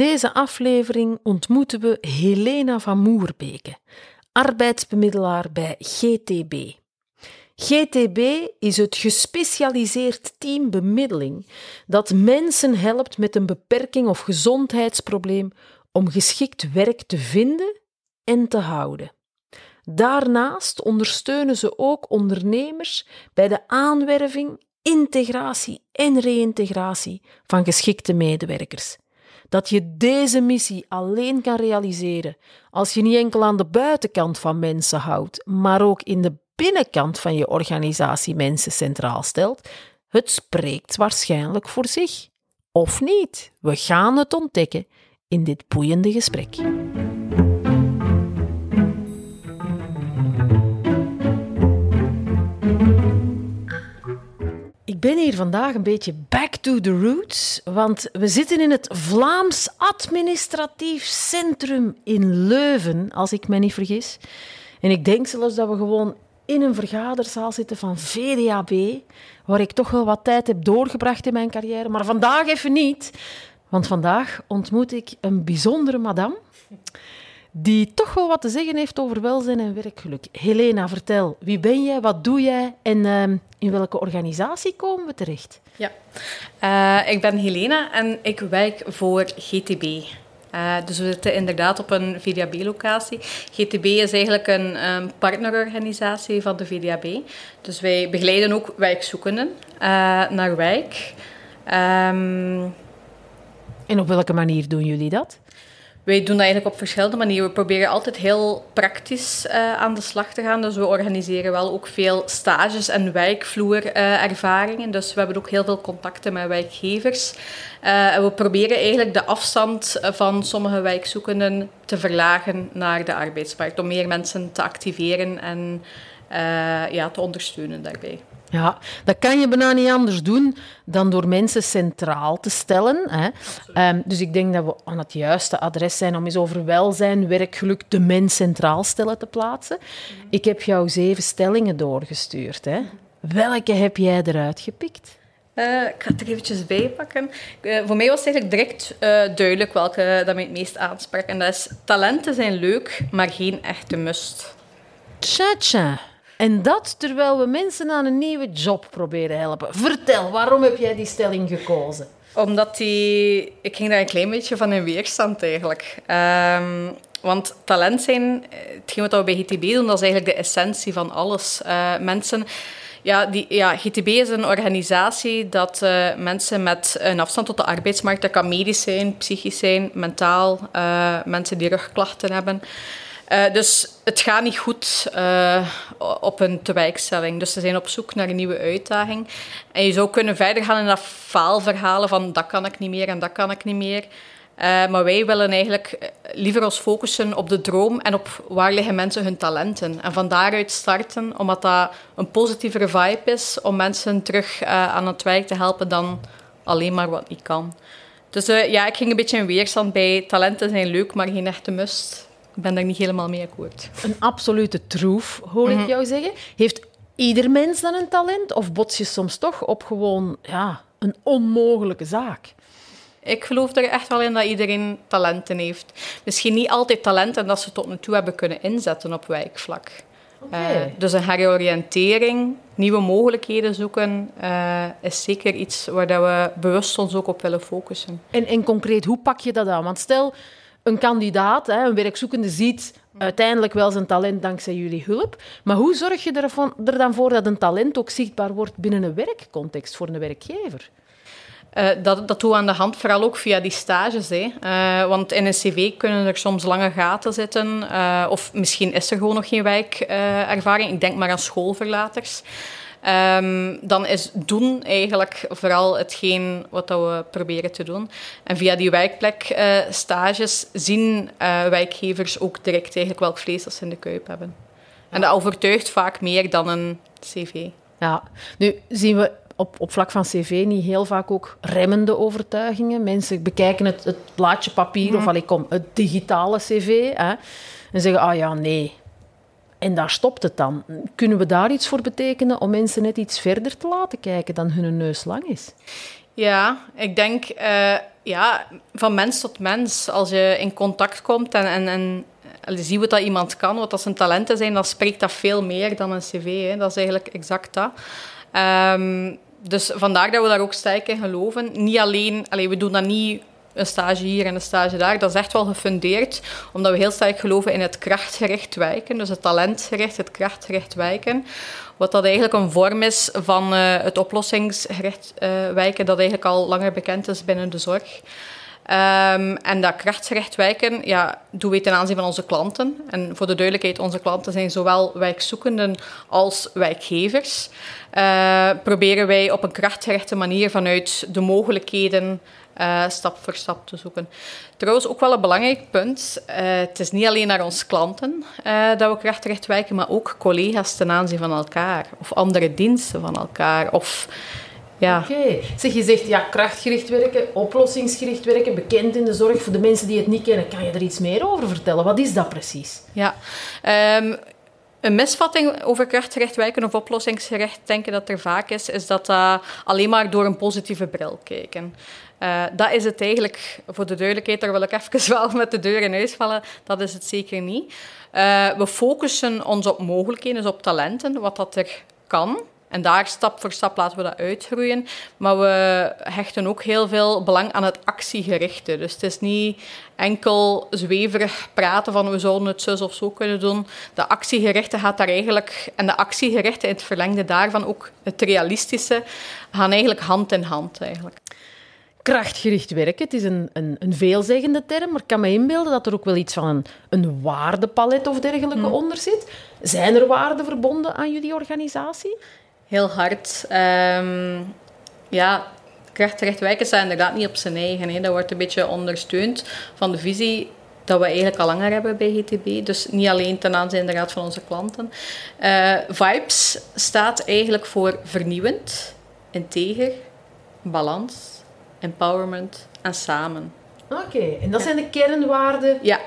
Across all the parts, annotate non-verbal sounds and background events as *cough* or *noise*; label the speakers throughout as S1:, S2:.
S1: deze aflevering ontmoeten we Helena van Moerbeke, arbeidsbemiddelaar bij GTB. GTB is het gespecialiseerd team bemiddeling dat mensen helpt met een beperking of gezondheidsprobleem om geschikt werk te vinden en te houden. Daarnaast ondersteunen ze ook ondernemers bij de aanwerving, integratie en reïntegratie van geschikte medewerkers. Dat je deze missie alleen kan realiseren als je niet enkel aan de buitenkant van mensen houdt, maar ook in de binnenkant van je organisatie mensen centraal stelt, het spreekt waarschijnlijk voor zich. Of niet? We gaan het ontdekken in dit boeiende gesprek. Ik ben hier vandaag een beetje back to the roots, want we zitten in het Vlaams Administratief Centrum in Leuven, als ik me niet vergis. En ik denk zelfs dat we gewoon in een vergaderzaal zitten van VDAB, waar ik toch wel wat tijd heb doorgebracht in mijn carrière, maar vandaag even niet. Want vandaag ontmoet ik een bijzondere madame die toch wel wat te zeggen heeft over welzijn en werkgeluk. Helena, vertel, wie ben jij, wat doe jij en ehm, in welke organisatie komen we terecht?
S2: Ja, uh, ik ben Helena en ik werk voor GTB. Uh, dus we zitten inderdaad op een VDAB-locatie. GTB is eigenlijk een um, partnerorganisatie van de VDAB. Dus wij begeleiden ook werkzoekenden uh, naar werk. Um,
S1: en op welke manier doen jullie dat?
S2: Wij doen dat eigenlijk op verschillende manieren. We proberen altijd heel praktisch uh, aan de slag te gaan. Dus we organiseren wel ook veel stages en werkvloerervaringen. Dus we hebben ook heel veel contacten met werkgevers. Uh, en we proberen eigenlijk de afstand van sommige werkzoekenden te verlagen naar de arbeidsmarkt. Om meer mensen te activeren en ja, te ondersteunen daarbij.
S1: Ja, dat kan je bijna niet anders doen dan door mensen centraal te stellen. Hè. Um, dus ik denk dat we aan het juiste adres zijn om eens over welzijn, werkgeluk, de mens centraal stellen te plaatsen. Ik heb jou zeven stellingen doorgestuurd. Hè. Welke heb jij eruit gepikt?
S2: Uh, ik ga het er eventjes bij pakken. Uh, voor mij was het eigenlijk direct uh, duidelijk welke dat mij het meest aansprak. En dat is, talenten zijn leuk, maar geen echte must.
S1: Tja, tja. En dat terwijl we mensen aan een nieuwe job proberen helpen. Vertel, waarom heb jij die stelling gekozen?
S2: Omdat die... Ik ging daar een klein beetje van in weerstand eigenlijk. Um, want talent zijn, hetgeen wat we bij GTB doen, dat is eigenlijk de essentie van alles. Uh, mensen... Ja, die, ja, GTB is een organisatie dat uh, mensen met een afstand tot de arbeidsmarkt, dat kan medisch zijn, psychisch zijn, mentaal, uh, mensen die rugklachten hebben... Uh, dus het gaat niet goed uh, op een tewijkstelling. Dus ze zijn op zoek naar een nieuwe uitdaging. En je zou kunnen verder gaan in dat faalverhalen van dat kan ik niet meer en dat kan ik niet meer. Uh, maar wij willen eigenlijk liever ons focussen op de droom en op waar liggen mensen hun talenten. En van daaruit starten, omdat dat een positievere vibe is om mensen terug aan het werk te helpen dan alleen maar wat niet kan. Dus ja, ik ging een beetje in weerstand bij talenten zijn leuk, maar geen echte must. Ik ben daar niet helemaal mee akkoord.
S1: Een absolute troef, hoor ik mhm. jou zeggen. Heeft ieder mens dan een talent? Of bots je soms toch op gewoon ja, een onmogelijke zaak?
S2: Ik geloof er echt wel in dat iedereen talenten heeft. Misschien niet altijd talenten dat ze tot nu toe hebben kunnen inzetten op wijkvlak. Okay. Uh, eh, dus een heroriëntering, nieuwe mogelijkheden zoeken, uh, is zeker iets waar dat we bewust ons ook op willen focussen.
S1: En, en concreet, hoe pak je dat aan? Want stel, een kandidaat, een werkzoekende, ziet uiteindelijk wel zijn talent dankzij jullie hulp. Maar hoe zorg je er dan voor dat een talent ook zichtbaar wordt binnen een werkcontext voor een werkgever?
S2: Uh, dat, dat doen we aan de hand, vooral ook via die stages. Hè. Uh, want in een cv kunnen er soms lange gaten zitten. Uh, of misschien is er gewoon nog geen werkervaring. Ik denk maar aan schoolverlaters. Um, dan is doen eigenlijk vooral hetgeen wat we proberen te doen. En via die werkplekstages uh, zien uh, werkgevers ook direct eigenlijk welk vlees dat ze in de kuip hebben. En dat overtuigt vaak meer dan een cv.
S1: Ja, nu zien we op, op vlak van cv niet heel vaak ook remmende overtuigingen. Mensen bekijken het, het plaatje papier mm. of allee, kom, het digitale cv hè, en zeggen, ah ja, nee, en daar stopt het dan. Kunnen we daar iets voor betekenen om mensen net iets verder te laten kijken dan hun neus lang is?
S2: Ja, ik denk uh, ja, van mens tot mens. Als je in contact komt en, en, en je ziet wat dat iemand kan, wat dat zijn talenten zijn, dan spreekt dat veel meer dan een cv. Hè. Dat is eigenlijk exact dat. Ehm, dus vandaar dat we daar ook sterk in geloven. Niet alleen, allee, we doen dat niet een stage hier en een stage daar. Dat is echt wel gefundeerd, omdat we heel sterk geloven in het krachtgericht wijken. Dus het talentgericht, het krachtgericht wijken. Wat dat eigenlijk een vorm is van uh, het oplossingsgericht uh, wijken, dat eigenlijk al langer bekend is binnen de zorg. Um, en dat krachtgericht wijken ja, doen we ten aanzien van onze klanten. En voor de duidelijkheid, onze klanten zijn zowel wijkzoekenden als wijkgevers. Uh, proberen wij op een krachtgerichte manier vanuit de mogelijkheden uh, stap voor stap te zoeken. Trouwens, ook wel een belangrijk punt. Uh, het is niet alleen naar onze klanten uh, dat we krachtgericht wijken, maar ook collega's ten aanzien van elkaar. Of andere diensten van elkaar. Of ja.
S1: Oké. Okay. Zeg, je zegt ja, krachtgericht werken, oplossingsgericht werken, bekend in de zorg. Voor de mensen die het niet kennen, kan je er iets meer over vertellen? Wat is dat precies?
S2: Ja, um, een misvatting over krachtgericht werken of oplossingsgericht denken dat er vaak is, is dat dat alleen maar door een positieve bril kijken. Uh, dat is het eigenlijk, voor de duidelijkheid, daar wil ik even *laughs* wel met de deur in huis vallen, dat is het zeker niet. Uh, we focussen ons op mogelijkheden, dus op talenten, wat dat er kan. En daar stap voor stap laten we dat uitgroeien. Maar we hechten ook heel veel belang aan het actiegerichte. Dus het is niet enkel zweverig praten van we zouden het zus of zo kunnen doen. De actiegerichte gaat daar eigenlijk, en de actiegerichte in het verlengde daarvan ook het realistische, gaan eigenlijk hand in hand eigenlijk.
S1: Krachtgericht werken, het is een, een, een veelzeggende term, maar ik kan me inbeelden dat er ook wel iets van een, een waardepalet of dergelijke mm. onder zit. Zijn er waarden verbonden aan jullie organisatie?
S2: heel hard. Um, ja, krachtrecht wijken staat inderdaad niet op zijn eigen. Hè. Dat wordt een beetje ondersteund van de visie dat we eigenlijk al langer hebben bij GTB. Dus niet alleen ten aanzien inderdaad van onze klanten. Uh, Vibes staat eigenlijk voor vernieuwend, integer, balans, empowerment en samen.
S1: Oké, en dat zijn de kernwaarden
S2: ja.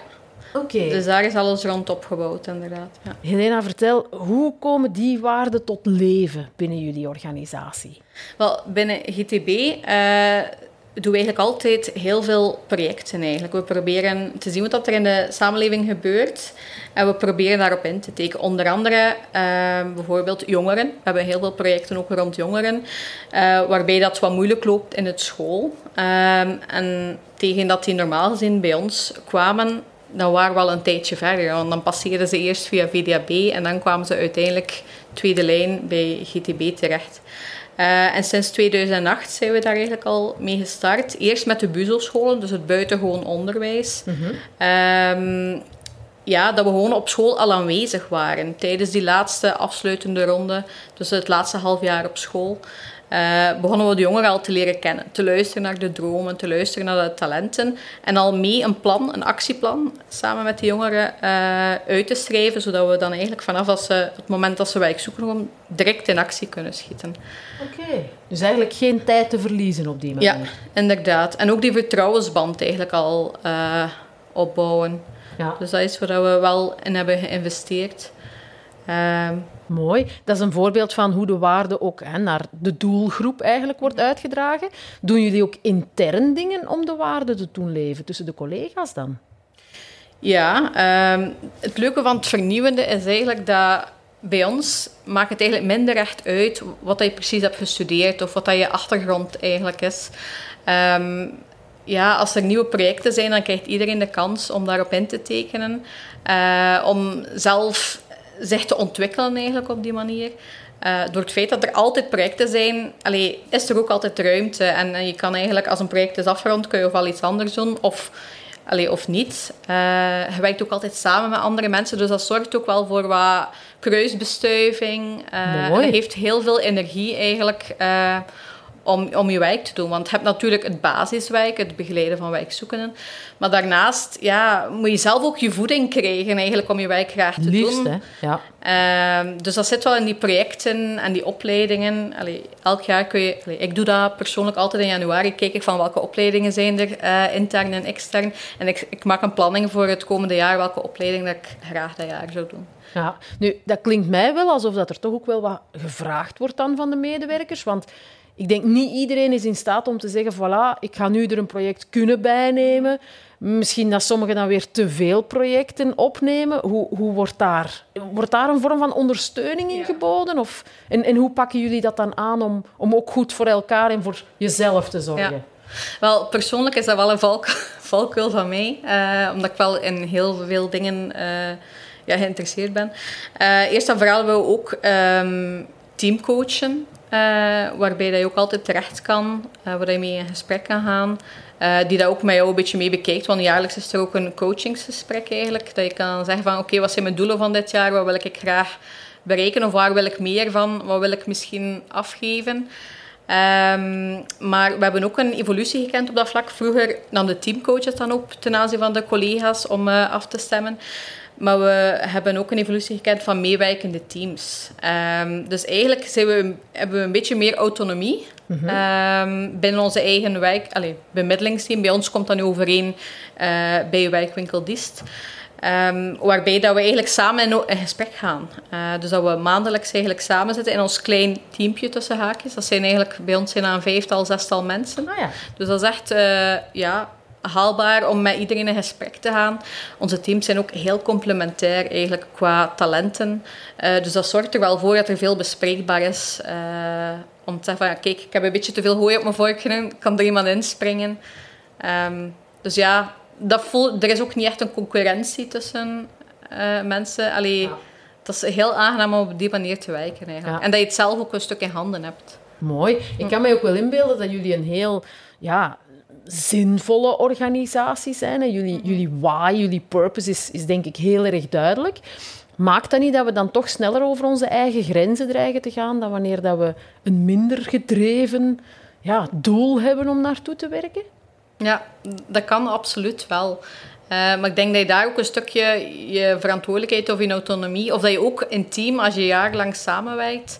S1: Oké.
S2: Dus daar is alles rond opgebouwd, inderdaad. Ja.
S1: Helena, vertel, hoe komen die waarden tot leven binnen jullie organisatie?
S2: Wel, binnen GTB uh, eh, doen eigenlijk altijd heel veel projecten. Eigenlijk. We proberen te zien wat er in de samenleving gebeurt. En we proberen daarop in te tekenen. Onder andere uh, bijvoorbeeld jongeren. We hebben heel veel projecten ook rond jongeren. Uh, waarbij dat wat moeilijk loopt in het school. Ehm, en tegen dat die normaal gezien bij ons kwamen, dan waren we al een tijdje verder. Want dan passeerden ze eerst via VDAB en dan kwamen ze uiteindelijk tweede lijn bij GTB terecht. Uh, en sinds 2008 zijn we daar eigenlijk al mee gestart. Eerst met de buzelscholen, dus het buitengewoon onderwijs. Mm -hmm. ja, dat we gewoon op school al aanwezig waren tijdens die laatste afsluitende ronde, dus het laatste half jaar op school uh, begonnen we de jongeren al te leren kennen. Te luisteren naar de dromen, te luisteren naar de talenten. En al mee een plan, een actieplan, samen met de jongeren uh, uit te schrijven. Zodat we dan eigenlijk vanaf als ze, het moment dat ze werk zoeken, direct in actie kunnen schieten.
S1: Oké, dus eigenlijk geen tijd te verliezen op die manier.
S2: Ja, inderdaad. En ook die vertrouwensband eigenlijk al uh, opbouwen. Ja. Dus dat is waar we wel in hebben geïnvesteerd.
S1: Ehm, Mooi. Dat is een voorbeeld van hoe de waarde ook hè, naar de doelgroep eigenlijk wordt uitgedragen. Doen jullie ook intern dingen om de waarde te doen leven tussen de collega's dan?
S2: Ja, um, het leuke van het vernieuwende is eigenlijk dat bij ons maakt het eigenlijk minder echt uit wat je precies hebt gestudeerd of wat je achtergrond eigenlijk is. Um, ja, als er nieuwe projecten zijn, dan krijgt iedereen de kans om daarop in te tekenen. Uh, om zelf zich te ontwikkelen eigenlijk op die manier. Uh, door het feit dat er altijd projecten zijn, allee, is er ook altijd ruimte. En, en, je kan eigenlijk, als een project is afgerond, kun je ofwel iets anders doen of, allee, of niet. Uh, je werkt ook altijd samen met andere mensen, dus dat zorgt ook wel voor wat kruisbestuiving. En heeft heel veel energie eigenlijk om, om je wijk te doen. Want je hebt natuurlijk het basiswijk, het begeleiden van wijkzoekenden. Maar daarnaast ja, moet je zelf ook je voeding krijgen eigenlijk om je wijk graag te
S1: Liefst,
S2: doen.
S1: Hè? Ja.
S2: Uh, dus dat zit wel in die projecten en die opleidingen. Allee, elk jaar kun je... Allee, ik doe dat persoonlijk altijd in januari. Kijk ik van welke opleidingen zijn er, uh, intern en extern. En ik, ik maak een planning voor het komende jaar welke opleiding dat ik graag dat jaar zou doen.
S1: Ja, nu, dat klinkt mij wel alsof dat er toch ook wel wat gevraagd wordt dan van de medewerkers. Want ik denk niet iedereen is in staat om te zeggen, voilà, ik ga nu er een project kunnen bijnemen. Misschien dat sommigen dan weer te veel projecten opnemen. Hoe, hoe wordt, daar, wordt daar een vorm van ondersteuning in geboden? Of, en, en hoe pakken jullie dat dan aan om, om ook goed voor elkaar en voor jezelf te zorgen? Ja.
S2: Wel, persoonlijk is dat wel een valk, *laughs* valkuil van mij. Uh, omdat ik wel in heel veel dingen uh, ja, geïnteresseerd ben. Uh, eerst en vooral we ook um, teamcoachen. Waarbij dat je ook altijd terecht kan. waar je mee in gesprek kan gaan. die dat ook met jou een beetje mee bekijkt. Want jaarlijks is er ook een coachingsgesprek eigenlijk. Dat je kan zeggen van oké, wat zijn mijn doelen van dit jaar? Wat wil ik graag bereiken? Of waar wil ik meer van? Wat wil ik misschien afgeven? Um, maar we hebben ook een evolutie gekend op dat vlak. Vroeger nam de teamcoaches dan op ten aanzien van de collega's om af te stemmen. Maar we hebben ook een evolutie gekend van meewerkende teams. Um, dus eigenlijk zijn we, hebben we een beetje meer autonomie mm -hmm. um, binnen onze eigen werk, allez, bemiddelingsteam. Bij ons komt dat nu overeen uh, bij werkwinkel Dist. Um, waarbij dat we eigenlijk samen in, in gesprek gaan. Uh, dus dat we maandelijks eigenlijk samen zitten in ons klein teampje tussen haakjes. Dat zijn eigenlijk bij ons zijn een vijftal, zestal mensen.
S1: Oh ja.
S2: Dus dat is echt uh, ja, haalbaar om met iedereen in gesprek te gaan. Onze teams zijn ook heel complementair eigenlijk qua talenten. Uh, dus dat zorgt er wel voor dat er veel bespreekbaar is. om te zeggen van, kijk, ik heb een beetje te veel hooi op mijn vork kan er iemand inspringen? Um, dus ja, dat voel, er is ook niet echt een concurrentie tussen uh, mensen. Allee, Dat is heel aangenaam om op die manier te werken eigenlijk. En dat je het zelf ook een stuk in handen hebt.
S1: Mooi. Ik kan mij ook wel inbeelden dat jullie een heel ja, zinvolle organisatie zijn. En jullie, jullie why, jullie purpose is, is denk ik heel erg duidelijk. Maakt dat niet dat we dan toch sneller over onze eigen grenzen dreigen te gaan dan wanneer dat we een minder gedreven ja, doel hebben om naartoe te werken?
S2: Ja, dat kan absoluut wel. Uh, maar ik denk dat je daar ook een stukje je verantwoordelijkheid of je autonomie, of dat je ook in team, als je jarenlang samenwerkt,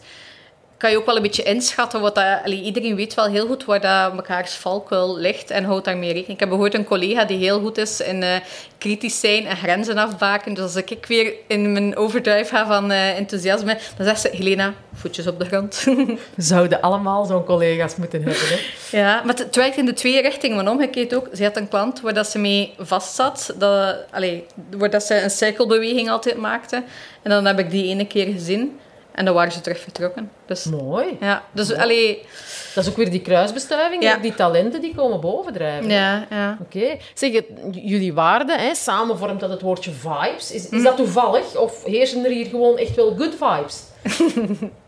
S2: kan je ook wel een beetje inschatten. Wat dat, allee, iedereen weet wel heel goed waar dat mekaars valkuil ligt en houdt daarmee rekening. Ik heb bijvoorbeeld een collega die heel goed is in uh, kritisch zijn en grenzen afbaken. Dus als ik weer in mijn overdrive ga van uh, enthousiasme, dan zegt ze, Helena, voetjes op de grond.
S1: We *laughs* zouden allemaal zo'n collega's moeten hebben. Hè?
S2: Ja, maar het werkt in de twee richtingen. Maar omgekeerd ook, ze had een klant waar dat ze mee vastzat. Dat, allee, waar dat ze een cirkelbeweging altijd maakte. En dan heb ik die ene keer gezien. En dan waren ze terug vertrokken. Dus,
S1: Mooi.
S2: Ja, dus. Allee,
S1: dat is ook weer die kruisbestuiving, ja. die talenten die komen bovendrijven.
S2: Ja, ja.
S1: Oké. Zeg, jullie waarden, hè, samen vormt dat het woordje vibes. Is, is mm. dat toevallig? Of heersen er hier gewoon echt wel good vibes? *laughs*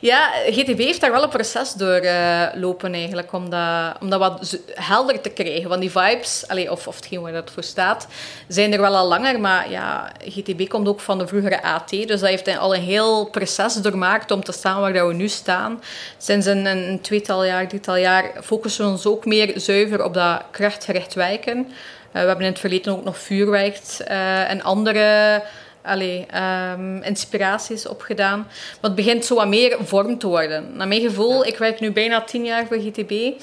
S2: Ja, GTB heeft daar wel een proces door lopen eigenlijk, om dat, om dat wat helder te krijgen. Want die vibes, allee, of, of hetgeen waar dat voor staat, zijn er wel al langer. Maar ja, GTB komt ook van de vroegere AT, dus dat heeft al een heel proces doormaakt om te staan waar we nu staan. Sinds een, een tweetal jaar, drietal jaar focussen we ons ook meer zuiver op dat krachtgericht wijken. Uh, we hebben in het verleden ook nog vuurwerk uh, en andere allee, um, inspiraties opgedaan. Maar het begint zo wat meer vorm te worden. Naar mijn gevoel, ik werk nu bijna tien jaar voor GTB, um,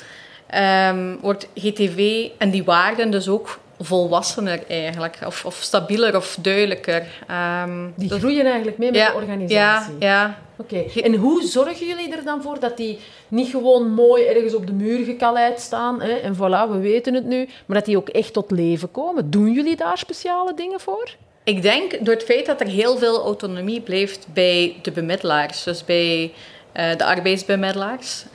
S2: ehm, wordt GTV en die waarden dus ook volwassener eigenlijk. Of, of stabieler of duidelijker. Um,
S1: die groeien eigenlijk mee met
S2: ja,
S1: de organisatie?
S2: Ja, ja.
S1: Oké. Okay. En hoe zorgen jullie er dan voor dat die niet gewoon mooi ergens op de muur gekaleid staan hè, en voilà, we weten het nu, maar dat die ook echt tot leven komen? Doen jullie daar speciale dingen voor?
S2: Ik denk door het feit dat er heel veel autonomie blijft bij de bemiddelaars, dus bij uh, de arbeidsbemiddelaars.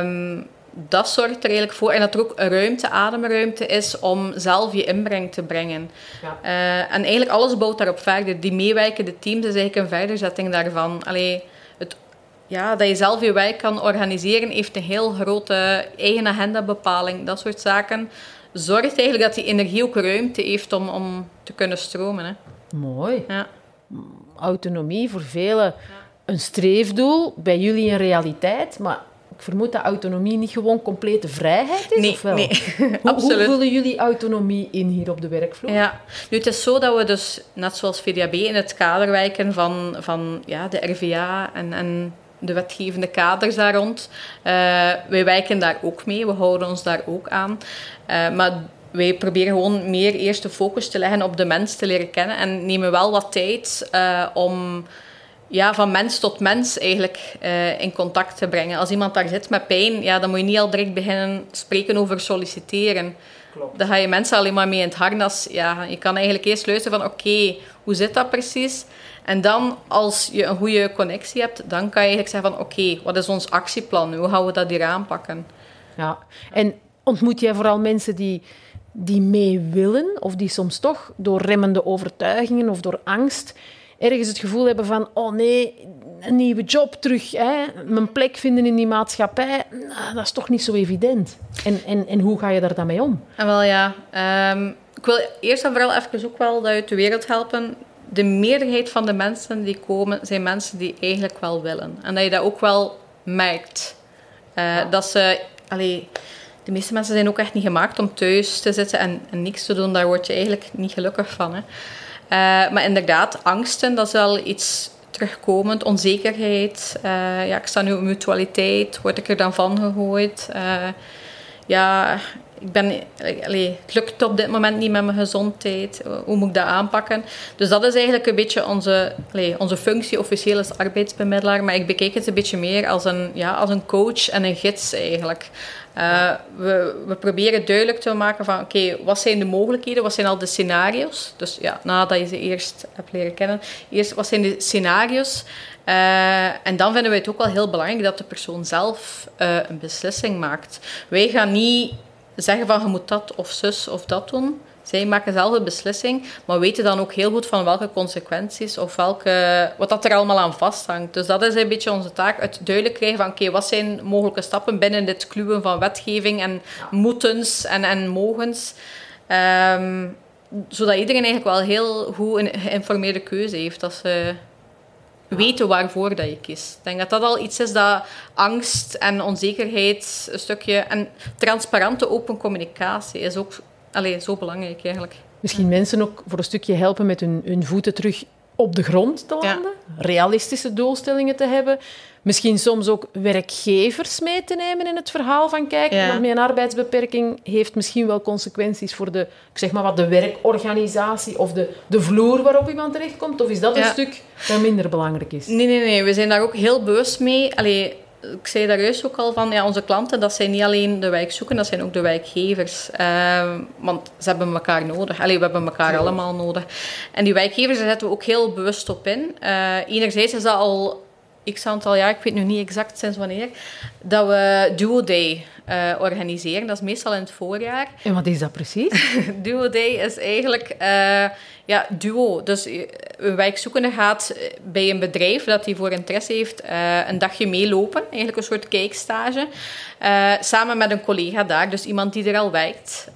S2: Um, dat zorgt er eigenlijk voor. En dat er ook ruimte, ademruimte is om zelf je inbreng te brengen. Ja. Uh, en eigenlijk alles bouwt daarop verder. Die meewerkende teams is eigenlijk een verderzetting daarvan. Allee, het, ja, dat je zelf je werk kan organiseren, heeft een heel grote eigen agendabepaling, dat soort zaken zorgt eigenlijk dat die energie ook ruimte heeft om, om te kunnen stromen. Hè.
S1: Mooi.
S2: Ja.
S1: Autonomie voor velen een streefdoel, bij jullie een realiteit, maar ik vermoed dat autonomie niet gewoon complete vrijheid is,
S2: nee,
S1: of wel?
S2: Nee, *laughs*
S1: hoe,
S2: absoluut.
S1: Hoe vullen jullie autonomie in hier op de werkvloer?
S2: Ja, nu het is zo dat we dus, net zoals VDAB, in het kader wijken van, van ja, de RVA en, en de wetgevende kaders daar rond. Uh, wij wijken daar ook mee, we houden ons daar ook aan. Uh, maar wij proberen gewoon meer eerst de focus te leggen op de mens te leren kennen en nemen wel wat tijd uh, om ja, van mens tot mens eigenlijk uh, in contact te brengen. Als iemand daar zit met pijn, ja, dan moet je niet al direct beginnen spreken over solliciteren. Klopt. Dan ga je mensen alleen maar mee in het harnas. Ja, je kan eigenlijk eerst luisteren van oké, hoe zit dat precies? En dan, als je een goede connectie hebt, dan kan je eigenlijk zeggen van oké, wat is ons actieplan? Hoe gaan we dat hier aanpakken?
S1: Ja, en ontmoet jij vooral mensen die, die mee willen, of die soms toch door remmende overtuigingen of door angst ergens het gevoel hebben van, oh nee, een nieuwe job terug, hè, mijn plek vinden in die maatschappij, nou, dat is toch niet zo evident. En, en, en hoe ga je daar dan mee om?
S2: En wel ja, um, ik wil eerst en vooral even ook wel uit de wereld helpen. De meerderheid van de mensen die komen, zijn mensen die eigenlijk wel willen. En dat je dat ook wel merkt. Uh, Dat ze, allee, de meeste mensen zijn ook echt niet gemaakt om thuis te zitten en, en niks te doen. Daar word je eigenlijk niet gelukkig van. Hè. Uh, maar inderdaad, angsten, dat is wel iets terugkomend. Onzekerheid. Uh, ja, ik sta nu op mutualiteit. Word ik er dan van gegooid? Ja, ik ben, het lukt op dit moment niet met mijn gezondheid. Hoe moet ik dat aanpakken? Dus dat is eigenlijk een beetje onze, onze functie officieel als arbeidsbemiddelaar. Maar ik bekijk het een beetje meer als een, ja, als een coach en een gids eigenlijk. Uh, we, we, proberen duidelijk te maken van oké, wat zijn de mogelijkheden, wat zijn al de scenario's? Dus ja, nadat je ze eerst hebt leren kennen, eerst wat zijn de scenario's? Uh, en dan vinden we het ook wel heel belangrijk dat de persoon zelf uh, een beslissing maakt. Wij gaan niet zeggen van je moet dat of zus of dat doen. Zij maken zelf een beslissing, maar weten dan ook heel goed van welke consequenties of welke, wat dat er allemaal aan vasthangt. Dus dat is een beetje onze taak, het duidelijk krijgen van oké, wat zijn mogelijke stappen binnen dit kluwen van wetgeving en moetens en, en mogens. Um, zodat iedereen eigenlijk wel heel goed een geïnformeerde keuze heeft als ze weten waarvoor dat je kiest. Ik denk dat dat al iets is dat angst en onzekerheid een stukje... En transparante open communicatie is ook allee, zo belangrijk eigenlijk.
S1: Misschien mensen ook voor een stukje helpen met hun, hun voeten terug op de grond te landen. Realistische doelstellingen te hebben. Misschien soms ook werkgevers mee te nemen in het verhaal van kijk, ja. met een arbeidsbeperking heeft misschien wel consequenties voor de, ik zeg maar wat, de werkorganisatie of de, de vloer waarop iemand terechtkomt. Of is dat een stuk dat minder belangrijk is?
S2: Nee, nee, nee. We zijn daar ook heel bewust mee. Allee, ik zei daar juist ook al van, ja, onze klanten, dat zijn niet alleen de wijkzoeken, dat zijn ook de wijkgevers. Uh, want ze hebben elkaar nodig. Allee, we hebben elkaar allemaal nodig. En die wijkgevers, daar zetten we ook heel bewust op in. Uh, enerzijds is dat al x aantal jaar, ik weet nu niet exact sinds wanneer, dat we Duo Day uh, organiseren. Dat is meestal in het voorjaar.
S1: En wat is dat precies? *laughs*
S2: duo Day is eigenlijk uh, ja, duo. Dus een wijkzoekende gaat bij een bedrijf dat hij voor interesse heeft uh, een dagje meelopen. Eigenlijk een soort kijkstage. samen met een collega daar, dus iemand die er al werkt.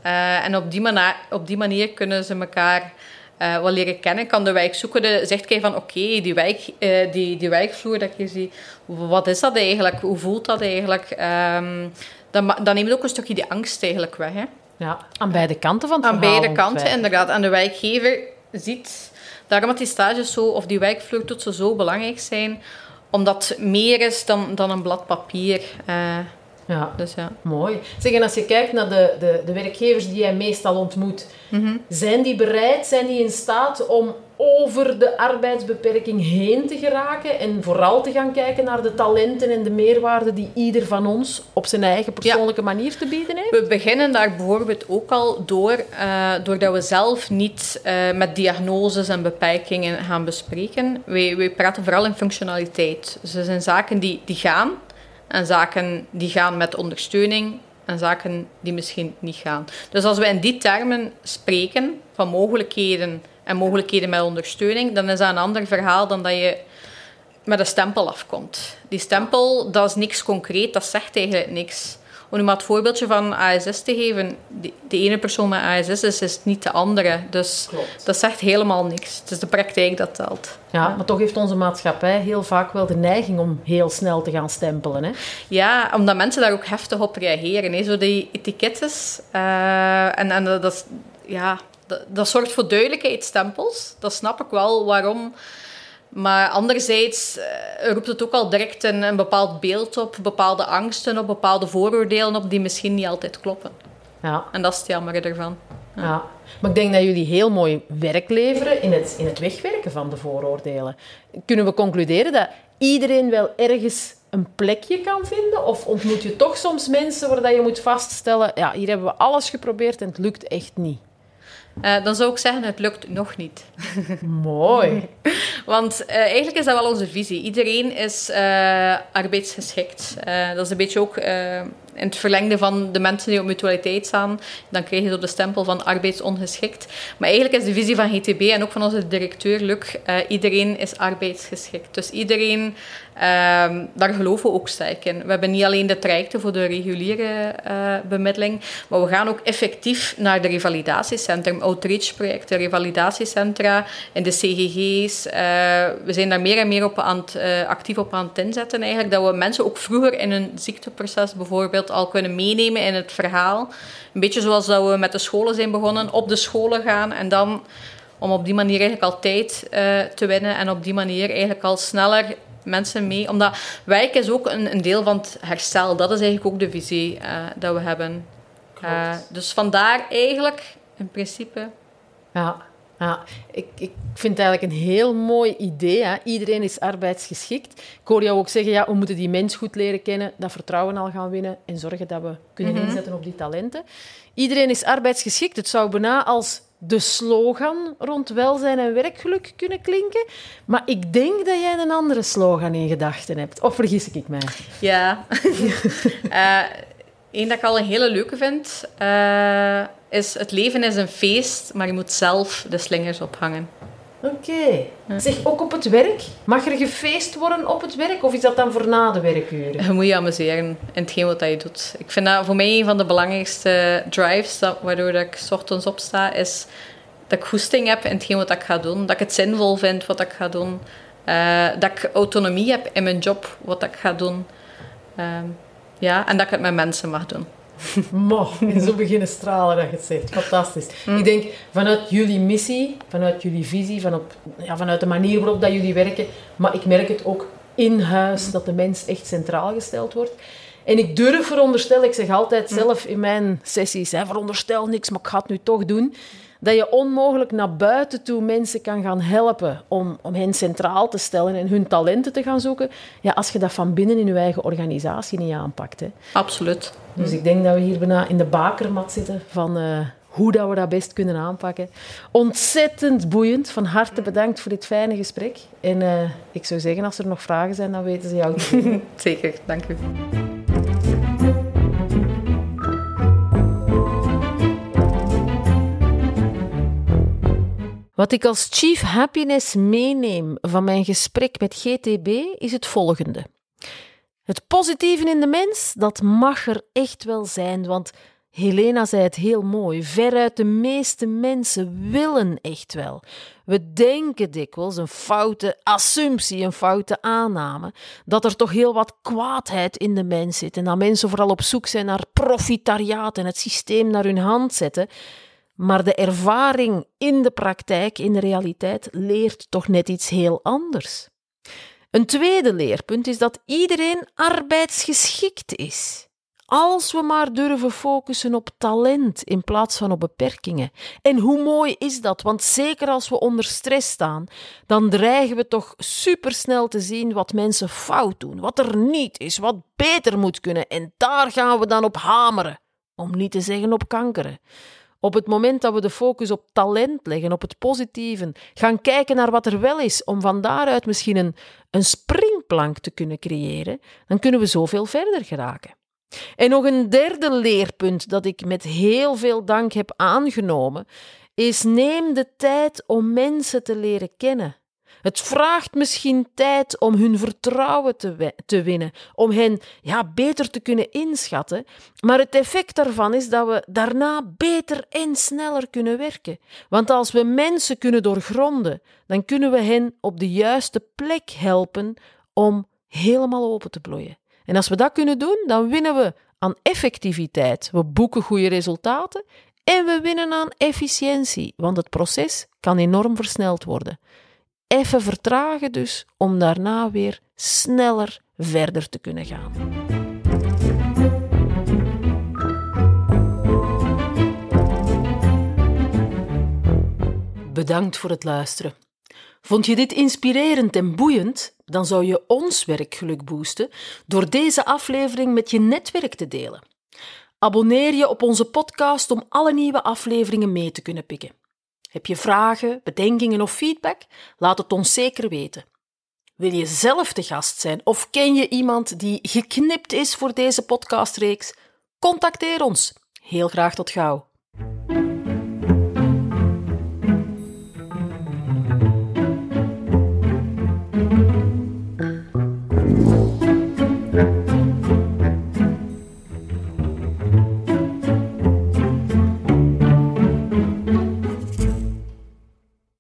S2: en op die, op die manier kunnen ze elkaar uh, wat leren kennen, kan de wijkzoekende zegt hij van oké, die, wijk, uh, die, die wijkvloer dat je ziet, wat is dat eigenlijk? Hoe voelt dat eigenlijk? Um, dan, dan neemt ook een stukje die angst eigenlijk weg. Hè?
S1: Ja, aan beide kanten van het
S2: Aan beide kanten, inderdaad. En de wijkgever ziet, daarom dat die stages zo, of die wijkvloertoetsen zo belangrijk zijn, omdat het meer is dan, dan een blad papier. Uh,
S1: ja. Dus ja. Mooi. Zeg, en als je kijkt naar de, de, de werkgevers die jij meestal ontmoet, mhm. zijn die bereid, zijn die in staat om over de arbeidsbeperking heen te geraken en vooral te gaan kijken naar de talenten en de meerwaarde die ieder van ons op zijn eigen persoonlijke manier te bieden heeft?
S2: We beginnen daar bijvoorbeeld ook al door, uh, doordat we zelf niet uh, met diagnoses en beperkingen gaan bespreken. Wij, wij praten vooral in functionaliteit. Dus er zijn zaken die, die gaan, en zaken die gaan met ondersteuning en zaken die misschien niet gaan. Dus als we in die termen spreken van mogelijkheden en mogelijkheden met ondersteuning, dan is dat een ander verhaal dan dat je met een stempel afkomt. Die stempel, dat is niks concreet, dat zegt eigenlijk niks. Om nu maar het voorbeeldje van ASS te geven. De, ene persoon met ASS is, is niet de andere. Dus dat zegt helemaal niks. Het is de praktijk dat telt.
S1: Ja, maar toch heeft onze maatschappij heel vaak wel de neiging om heel snel te gaan stempelen. Hè?
S2: Ja, omdat mensen daar ook heftig op reageren. Hè? Zo die etikettes. Uh, en en dat, ja, dat, dat zorgt voor duidelijkheid, stempels. Dat snap ik wel waarom maar anderzijds uh, roept het ook al direct een, een, bepaald beeld op, bepaalde angsten op, bepaalde vooroordelen op die misschien niet altijd kloppen. Ja. En dat is het jammer ervan.
S1: Ja. Maar ik denk dat jullie heel mooi werk leveren in het, in het wegwerken van de vooroordelen. Kunnen we concluderen dat iedereen wel ergens een plekje kan vinden? Of ontmoet je toch soms mensen waar je moet vaststellen, ja, hier hebben we alles geprobeerd en het lukt echt niet?
S2: Uh, dan zou ik zeggen, het lukt nog niet. *laughs*
S1: Mooi. *laughs*
S2: Want uh, eigenlijk is dat wel onze visie. Iedereen is uh, arbeidsgeschikt. dat is een beetje ook in het verlengde van de mensen die op mutualiteit staan, dan krijg je zo de stempel van arbeidsongeschikt. Maar eigenlijk is de visie van GTB en ook van onze directeur Luc, iedereen is arbeidsgeschikt. Dus iedereen, uh, daar geloven we ook sterk in. We hebben niet alleen de trajecten voor de reguliere uh, bemiddeling, maar we gaan ook effectief naar de revalidatiecentrum, outreach-projecten, revalidatiecentra in de CGG's. Eh, we zijn daar meer en meer op aan het, actief op aan het inzetten eigenlijk, dat we mensen ook vroeger in hun ziekteproces bijvoorbeeld al kunnen meenemen in het verhaal. Een beetje zoals dat we met de scholen zijn begonnen, op de scholen gaan en dan om op die manier eigenlijk al tijd te winnen en op die manier eigenlijk al sneller mensen mee. Omdat werk is ook een, een deel van het herstel. Dat is eigenlijk ook de visie uh, dat we hebben. Uh, dus vandaar eigenlijk in principe.
S1: Ja. Ja, ik, ik vind het eigenlijk een heel mooi idee. Hè. Iedereen is arbeidsgeschikt. Ik hoor jou ook zeggen, ja, we moeten die mens goed leren kennen, dat vertrouwen al gaan winnen en zorgen dat we kunnen mhm. inzetten op die talenten. Iedereen is arbeidsgeschikt. Het zou bijna als de slogan rond welzijn en werkgeluk kunnen klinken. Maar ik denk dat jij een andere slogan in gedachten hebt. Of vergis ik mij?
S2: Ja. *laughs* uh, dat ik al een hele leuke vind, uh, is het leven is een feest, maar je moet zelf de slingers ophangen.
S1: Oké. Zeg, ook op het werk? Mag er gefeest worden op het werk? Of is dat dan voor na de werkuren?
S2: Je moet je amuseren in hetgeen wat je doet. Ik vind dat voor mij een van de belangrijkste drives, waardoor dat ik s ochtends opsta, is dat ik goesting heb in hetgeen wat ik ga doen. Dat ik het zinvol vind wat ik ga doen. Uh, dat ik autonomie heb in mijn job, wat ik ga doen. Uh, ja, en dat ik het met mensen mag doen.
S1: Mo, en zo beginnen stralen dat je het zegt. Fantastisch. Mm. Ik denk, vanuit jullie missie, vanuit jullie visie, van op, ja, vanuit de manier waarop dat jullie werken, maar ik merk het ook in huis, dat de mens echt centraal gesteld wordt. En ik durf veronderstellen, ik zeg altijd zelf in mijn sessies, hè, veronderstel niks, maar ik ga het nu toch doen dat je onmogelijk naar buiten toe mensen kan gaan helpen om, om hen centraal te stellen en hun talenten te gaan zoeken, ja, als je dat van binnen in je eigen organisatie niet aanpakt. Hè.
S2: Absoluut.
S1: Dus ik denk dat we hier bijna in de bakermat zitten van uh, hoe dat we dat best kunnen aanpakken. Ontzettend boeiend. Van harte bedankt voor dit fijne gesprek. En uh, ik zou zeggen, als er nog vragen zijn, dan weten ze jou. *laughs*
S2: Zeker, dank u.
S1: Wat ik als Chief Happiness meeneem van mijn gesprek met GTB is het volgende. Het positieve in de mens, dat mag er echt wel zijn, want Helena zei het heel mooi. Veruit de meeste mensen willen echt wel. We denken dikwijls, een foute assumptie, een foute aanname, dat er toch heel wat kwaadheid in de mens zit en dat mensen vooral op zoek zijn naar profitariaat en het systeem naar hun hand zetten. Maar de ervaring in de praktijk, in de realiteit, leert toch net iets heel anders. Een tweede leerpunt is dat iedereen arbeidsgeschikt is. Als we maar durven focussen op talent in plaats van op beperkingen. En hoe mooi is dat? Want zeker als we onder stress staan, dan dreigen we toch supersnel te zien wat mensen fout doen, wat er niet is, wat beter moet kunnen. En daar gaan we dan op hameren, om niet te zeggen op kankeren. Op het moment dat we de focus op talent leggen, op het positieve, gaan kijken naar wat er wel is, om van daaruit misschien een, een springplank te kunnen creëren, dan kunnen we zoveel verder geraken. En nog een derde leerpunt dat ik met heel veel dank heb aangenomen, is neem de tijd om mensen te leren kennen. Het vraagt misschien tijd om hun vertrouwen te, te winnen, om hen ja, beter te kunnen inschatten, maar het effect daarvan is dat we daarna beter en sneller kunnen werken. Want als we mensen kunnen doorgronden, dan kunnen we hen op de juiste plek helpen om helemaal open te bloeien. En als we dat kunnen doen, dan winnen we aan effectiviteit. We boeken goede resultaten en we winnen aan efficiëntie, want het proces kan enorm versneld worden even vertragen dus, om daarna weer sneller verder te kunnen gaan. bedankt voor het luisteren. Vond je dit inspirerend en boeiend? Dan zou je ons werkgeluk boosten door deze aflevering met je netwerk te delen. Abonneer je op onze podcast om alle nieuwe afleveringen mee te kunnen pikken. Heb je vragen, bedenkingen of feedback? Laat het ons zeker weten. Wil je zelf de gast zijn of ken je iemand die geknipt is voor deze podcastreeks? Contacteer ons. Heel graag tot gauw.